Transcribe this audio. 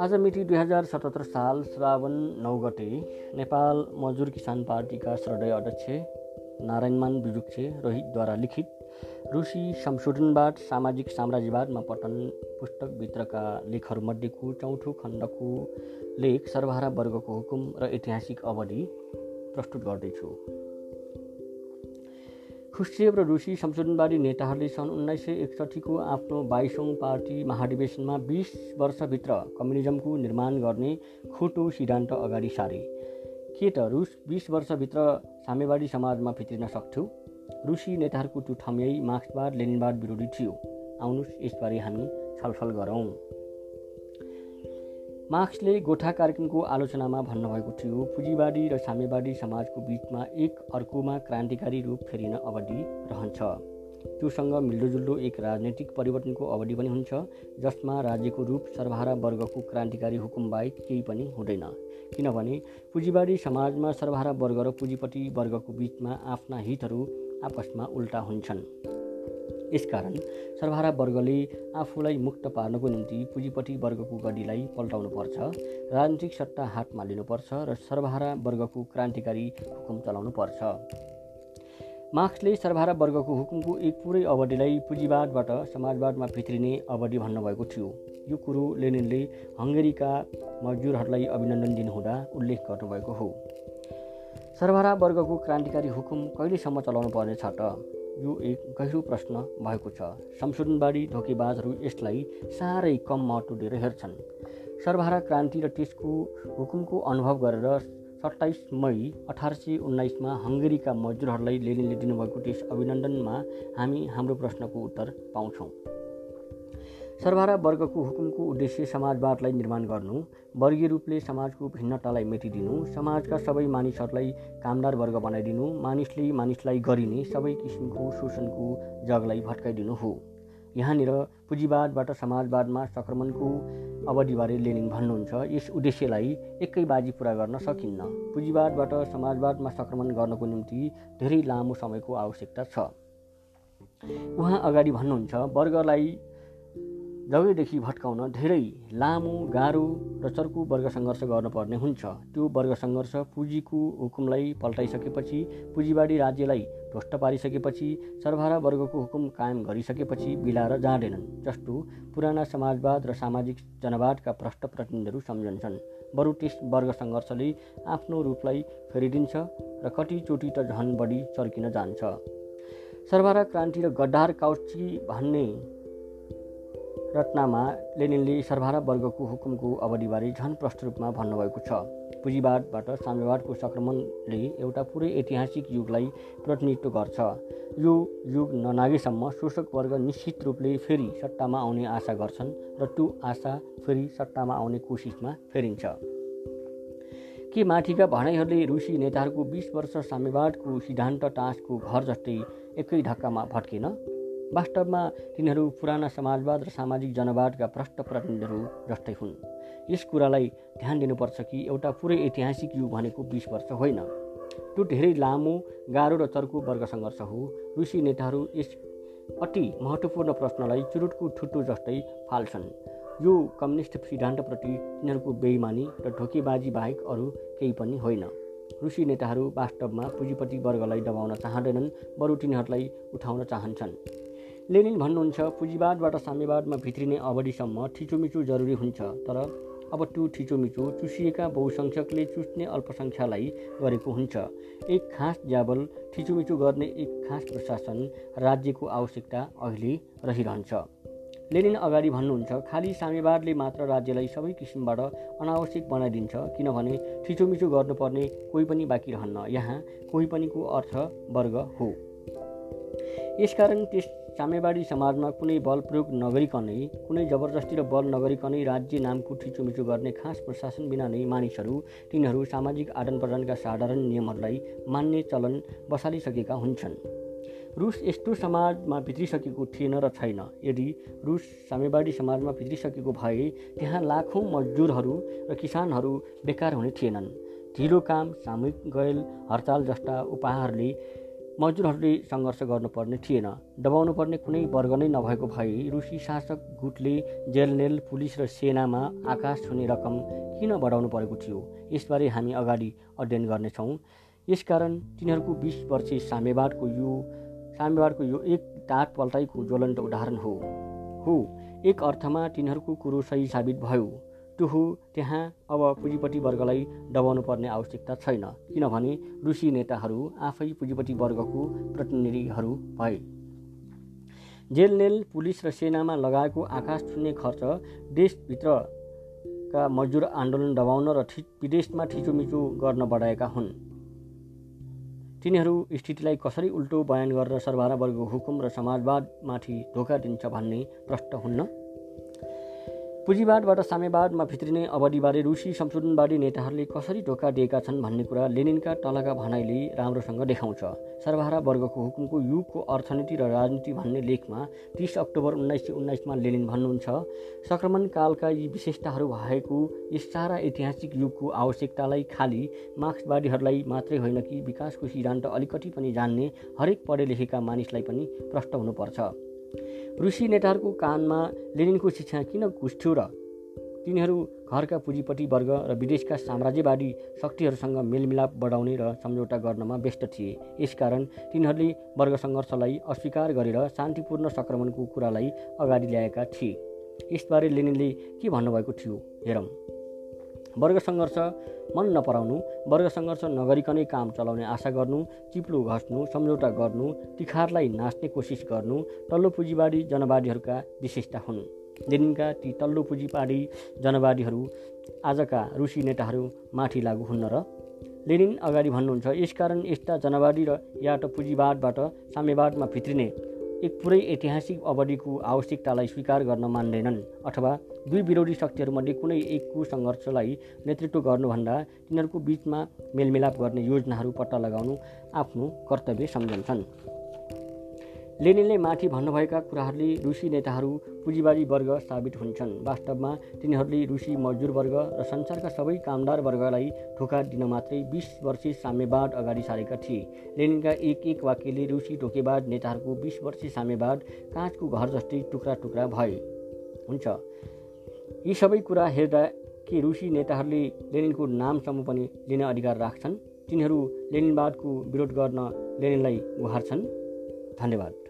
आज मिति दुई हजार सतहत्तर साल श्रावण नौ गते नेपाल मजदुर किसान पार्टीका श्रद्धेय अध्यक्ष नारायणमान बिजुक्छे रोहितद्वारा लिखित रुसी संशोधनवाद सामाजिक साम्राज्यवादमा पठन पुस्तकभित्रका लेखहरूमध्येको चौथो खण्डको लेख सर्वहारा वर्गको हुकुम र ऐतिहासिक अवधि प्रस्तुत गर्दैछु। खुस्रेव र रुसी संशोधनवादी नेताहरूले सन् उन्नाइस सय एकसट्ठीको आफ्नो बाइसौँ पार्टी महाधिवेशनमा बिस वर्षभित्र कम्युनिजमको निर्माण गर्ने खोटो सिद्धान्त अगाडि सारे। के त रुस बिस वर्षभित्र साम्यवादी समाजमा फित्रिन सक्थ्यो? रुसी नेताहरूको त्यो ठम्याइ मार्क्सवाद लेनिनवाद विरोधी थियो। आउनुहोस् यसबारे हामी छलफल गरौँ। मार्क्सले गोठा कार्यक्रमको आलोचनामा भन्नुभएको थियो पुँजीवादी र साम्यवादी समाजको बिचमा एक अर्कोमा क्रान्तिकारी रूप फेरिन अवधि रहन्छ। त्योसँग मिल्दोजुल्दो एक राजनैतिक परिवर्तनको अवधि पनि हुन्छ जसमा राज्यको रूप सर्वहारा वर्गको क्रान्तिकारी हुकुमबाहेक केही पनि हुँदैन। किनभने पुँजीवादी समाजमा सर्वहारा वर्ग र पुँजीपट्टि वर्गको बिचमा आफ्ना हितहरू आपसमा उल्टा हुन्छन्। यसकारण सर्वहारा वर्गले आफूलाई मुक्त पार्नको निम्ति पुँजीपट्टि वर्गको गढीलाई पल्टाउनुपर्छ राजनीतिक सट्टा हातमा लिनुपर्छ र सर्वहारा वर्गको क्रान्तिकारी हुकुम चलाउनुपर्छ। मार्क्सले सर्वहारा वर्गको हुकुमको एक पुरै अवधिलाई पुँजीवादबाट समाजवादमा भित्रिने अवधि भन्नुभएको थियो। यो कुरो लेनिनले हङ्गेरीका मजदुरहरूलाई अभिनन्दन दिनुहुँदा उल्लेख गर्नुभएको हो। सर्वहारा वर्गको क्रान्तिकारी हुकुम कहिलेसम्म चलाउनु पर्नेछ त? यो एक गहिरो प्रश्न भएको छ। संशोधनवादी धोकेबाजहरू यसलाई साह्रै कम महत्त्व दिएर हेर्छन्। सर्वहारा क्रान्ति र त्यसको हुकुमको अनुभव गरेर सत्ताइस मई अठार सय उन्नाइसमा हङ्गेरीका मजदुरहरूलाई लेनिनले दिनुभएको त्यस अभिनन्दनमा हामी हाम्रो प्रश्नको उत्तर पाउँछौँ। सर्वहारा वर्गको हुकुमको उद्देश्य समाजवादलाई निर्माण गर्नु वर्गीय रूपले समाजको भिन्नतालाई मेटिदिनु समाजका सबै मानिसहरूलाई कामदार वर्ग बनाइदिनु मानिसले मानिसलाई गरिने सबै किसिमको शोषणको जगलाई भट्काइदिनु हो। यहाँनिर पुँजीवादबाट समाजवादमा सङ्क्रमणको अवधिबारे लेनिन भन्नुहुन्छ। यस उद्देश्यलाई एकै बाजी पुरा गर्न सकिन्न। पुँजीवादबाट समाजवादमा सङ्क्रमण गर्नको निम्ति धेरै लामो समयको आवश्यकता छ। उहाँ अगाडि भन्नुहुन्छ वर्गलाई जगैदेखि भट्काउन धेरै लामो गाह्रो र चर्को वर्ग सङ्घर्ष गर्नुपर्ने हुन्छ। त्यो वर्ग सङ्घर्ष पुँजीको हुकुमलाई पल्टाइसकेपछि पुँजीवादी राज्यलाई ध्वस्त पारिसकेपछि सर्वहारा वर्गको हुकुम कायम गरिसकेपछि बिलाएर जाँदैनन् जस्तो पुराना समाजवाद र सामाजिक जनवादका भ्रष्ट प्रतिनिधिहरू सम्झन्छन्। बरु त्यस वर्ग सङ्घर्षले आफ्नो रूपलाई फेरिदिन्छ र कतिचोटि त झन बढी चर्किन जान्छ। सर्वहारा क्रान्ति र गड्डार काउची भन्ने रत्नामा लेनिनले सर्वहारा वर्गको हुकुमको अवधिबारे झन प्रष्ट रूपमा भन्नुभएको छ। पुँजीवादबाट साम्यवादको सङ्क्रमणले एउटा पुरै ऐतिहासिक युगलाई प्रतिनिधित्व गर्छ। यो युग ननागेसम्म शोषक वर्ग निश्चित रूपले फेरि सट्टामा आउने आशा गर्छन् र त्यो आशा फेरि सट्टामा आउने कोसिसमा फेरिन्छ। के माथिका भनाइहरूले रुसी नेताहरूको बिस वर्ष साम्यवादको सिद्धान्त टाँसको घर जस्तै एकै धक्कामा भट्केन? वास्तवमा तिनीहरू पुराना समाजवाद र सामाजिक जनवादका भ्रष्ट प्रतिनिधिहरू जस्तै हुन्। यस कुरालाई ध्यान दिनुपर्छ कि एउटा पुरै ऐतिहासिक युग भनेको बिस वर्ष होइन। त्यो धेरै लामो गाह्रो र चर्को वर्ग सङ्घर्ष हो। रुसी नेताहरू यस अति महत्त्वपूर्ण प्रश्नलाई चुरुटको ठुट्टो जस्तै फाल्छन्। यो कम्युनिस्ट सिद्धान्तप्रति तिनीहरूको बेइमानी र ढोकेबाजी बाहेक अरू केही पनि होइन। रुसी नेताहरू वास्तवमा पुँजीपट्टि वर्गलाई दबाउन चाहँदैनन् बरु तिनीहरूलाई उठाउन चाहन्छन्। लेनिन भन्नुहुन्छ पुँजीवादबाट साम्यवादमा भित्रिने अवधिसम्म ठिचोमिचो जरुरी हुन्छ तर अब त्यो ठिचोमिचो चुसिएका बहुसङ्ख्यकले चुस्ने अल्पसङ्ख्यालाई गरेको हुन्छ। एक खास ज्याबल ठिचोमिचो गर्ने एक खास प्रशासन राज्यको आवश्यकता अहिले रहिरहन्छ। लेनिन अगाडि भन्नुहुन्छ खालि साम्यवादले मात्र राज्यलाई सबै किसिमबाट अनावश्यक बनाइदिन्छ किनभने ठिचोमिचो गर्नुपर्ने कोही पनि बाँकी रहन्न। यहाँ कोही पनिको अर्थ वर्ग हो। यसकारण त्यस साम्यवादी समाजमा कुनै बल प्रयोग नगरिकनै कुनै जबरजस्ती र बल नगरिकनै राज्य नामको ठिचोमिचो गर्ने खास प्रशासन बिना नै मानिसहरू तिनीहरू सामाजिक आदान प्रदानका साधारण नियमहरूलाई मान्ने चलन बसालिसकेका हुन्छन्। रुस यस्तो समाजमा भित्रिसकेको थिएन र छैन। यदि रुस साम्यवादी समाजमा भित्रिसकेको भए त्यहाँ लाखौँ मजदुरहरू र किसानहरू बेकार हुने थिएनन्। ढिलो काम सामूहिक गैल हडताल जस्ता उपायहरूले मजदुरहरूले सङ्घर्ष गर्नुपर्ने थिएन। दबाउनु पर्ने कुनै वर्ग नै नभएको भए रुसी शासक गुटले जेलनेल पुलिस र सेनामा आकाश छुने रकम किन बढाउनु परेको थियो? यसबारे हामी अगाडि अध्ययन गर्नेछौँ। यसकारण तिनीहरूको बिस वर्षे साम्यवादको यो साम्यवादको यो एक टाट पल्टाइको ज्वलन्त उदाहरण हो। हो एक अर्थमा तिनीहरूको कुरो सही साबित भयो। टुहु त्यहाँ अब पुँजीपट्टि वर्गलाई दबाउनु पर्ने आवश्यकता छैन। किनभने रुसी नेताहरू आफै पुँजीपट्टि वर्गको प्रतिनिधिहरू भए। जेलनेल पुलिस र सेनामा लगाएको आकाश छुन्ने खर्च देशभित्रका मजदुर आन्दोलन दबाउन र विदेशमा थिचोमिचो गर्न बढाएका हुन्। तिनीहरू स्थितिलाई कसरी उल्टो बयान गरेर सर्वहारा वर्गको हुकुम र समाजवादमाथि धोका दिन्छ भन्ने प्रश्न हुन्न। पुँजीवादबाट साम्यवादमा भित्रिने अवधिबारे रुसी संशोधनवादी नेताहरूले कसरी धोका दिएका छन् भन्ने कुरा लेनिनका तलका भनाइले राम्रोसँग देखाउँछ। सर्वहारा वर्गको हुकुमको युगको अर्थनीति र राजनीति भन्ने लेखमा तिस अक्टोबर उन्नाइस सय उन्नाइसमा लेनिन भन्नुहुन्छ। सङ्क्रमण कालका यी विशेषताहरू भएको यस सारा ऐतिहासिक युगको आवश्यकतालाई खालि मार्क्सवादीहरूलाई मात्रै होइन कि विकासको सिद्धान्त अलिकति पनि जान्ने हरेक पढे लेखेका मानिसलाई पनि प्रष्ट हुनुपर्छ। रुसी नेताहरूको कानमा लेनिनको शिक्षा किन घुस्थ्यो र? तिनीहरू घरका पुँजीपट्टि वर्ग र विदेशका साम्राज्यवादी शक्तिहरूसँग मेलमिलाप बढाउने र सम्झौता गर्नमा व्यस्त थिए। यसकारण तिनीहरूले वर्ग सङ्घर्षलाई अस्वीकार गरेर शान्तिपूर्ण सङ्क्रमणको कुरालाई अगाडि ल्याएका थिए। यसबारे लेनिनले के भन्नुभएको थियो? हेरौँ। वर्ग सङ्घर्ष मन नपराउनु वर्ग सङ्घर्ष नगरिकनै काम चलाउने आशा गर्नु चिप्लो घस्नु सम्झौता गर्नु तिखारलाई नाच्ने कोसिस गर्नु तल्लो पुँजीवादी जनवादीहरूका विशेषता हुन्। लेनिनका ती तल्लो पुँजीवादी जनवादीहरू आजका रुसी नेताहरू माथि लागू हुन्न र लेनिन अगाडि भन्नुहुन्छ यसकारण यस्ता जनवादी र या त पुँजीवादबाट साम्यवादमा भित्रिने एक पुरै ऐतिहासिक अवधिको आवश्यकतालाई स्वीकार गर्न मान्दैनन् अथवा दुई विरोधी शक्तिहरूमध्ये कुनै एकको सङ्घर्षलाई नेतृत्व गर्नुभन्दा तिनीहरूको बिचमा मेलमिलाप गर्ने योजनाहरू पत्ता लगाउनु आफ्नो कर्तव्य सम्झन्छन्। लेनिनले माथि भन्नुभएका कुराहरूले रुसी नेताहरू पुँजीवादी वर्ग साबित हुन्छन्। वास्तवमा तिनीहरूले रुसी मजदुर वर्ग र संसारका सबै कामदार वर्गलाई धोका दिन मात्रै बिस वर्षे साम्यवाद अगाडि सारेका थिए। लेनिनका एक एक वाक्यले रुसी ढोकेवाद नेताहरूको बिस वर्षे साम्यवाद काँचको घर जस्तै टुक्रा टुक्रा भए। हुन्छ। यी सबै कुरा हेर्दा के रुसी नेताहरूले लेनिनको नामसम्म पनि लिन अधिकार राख्छन्। तिनीहरू लेनिनवादको विरोध गर्न लेनिनलाई गुहार्छन् धन्यवाद।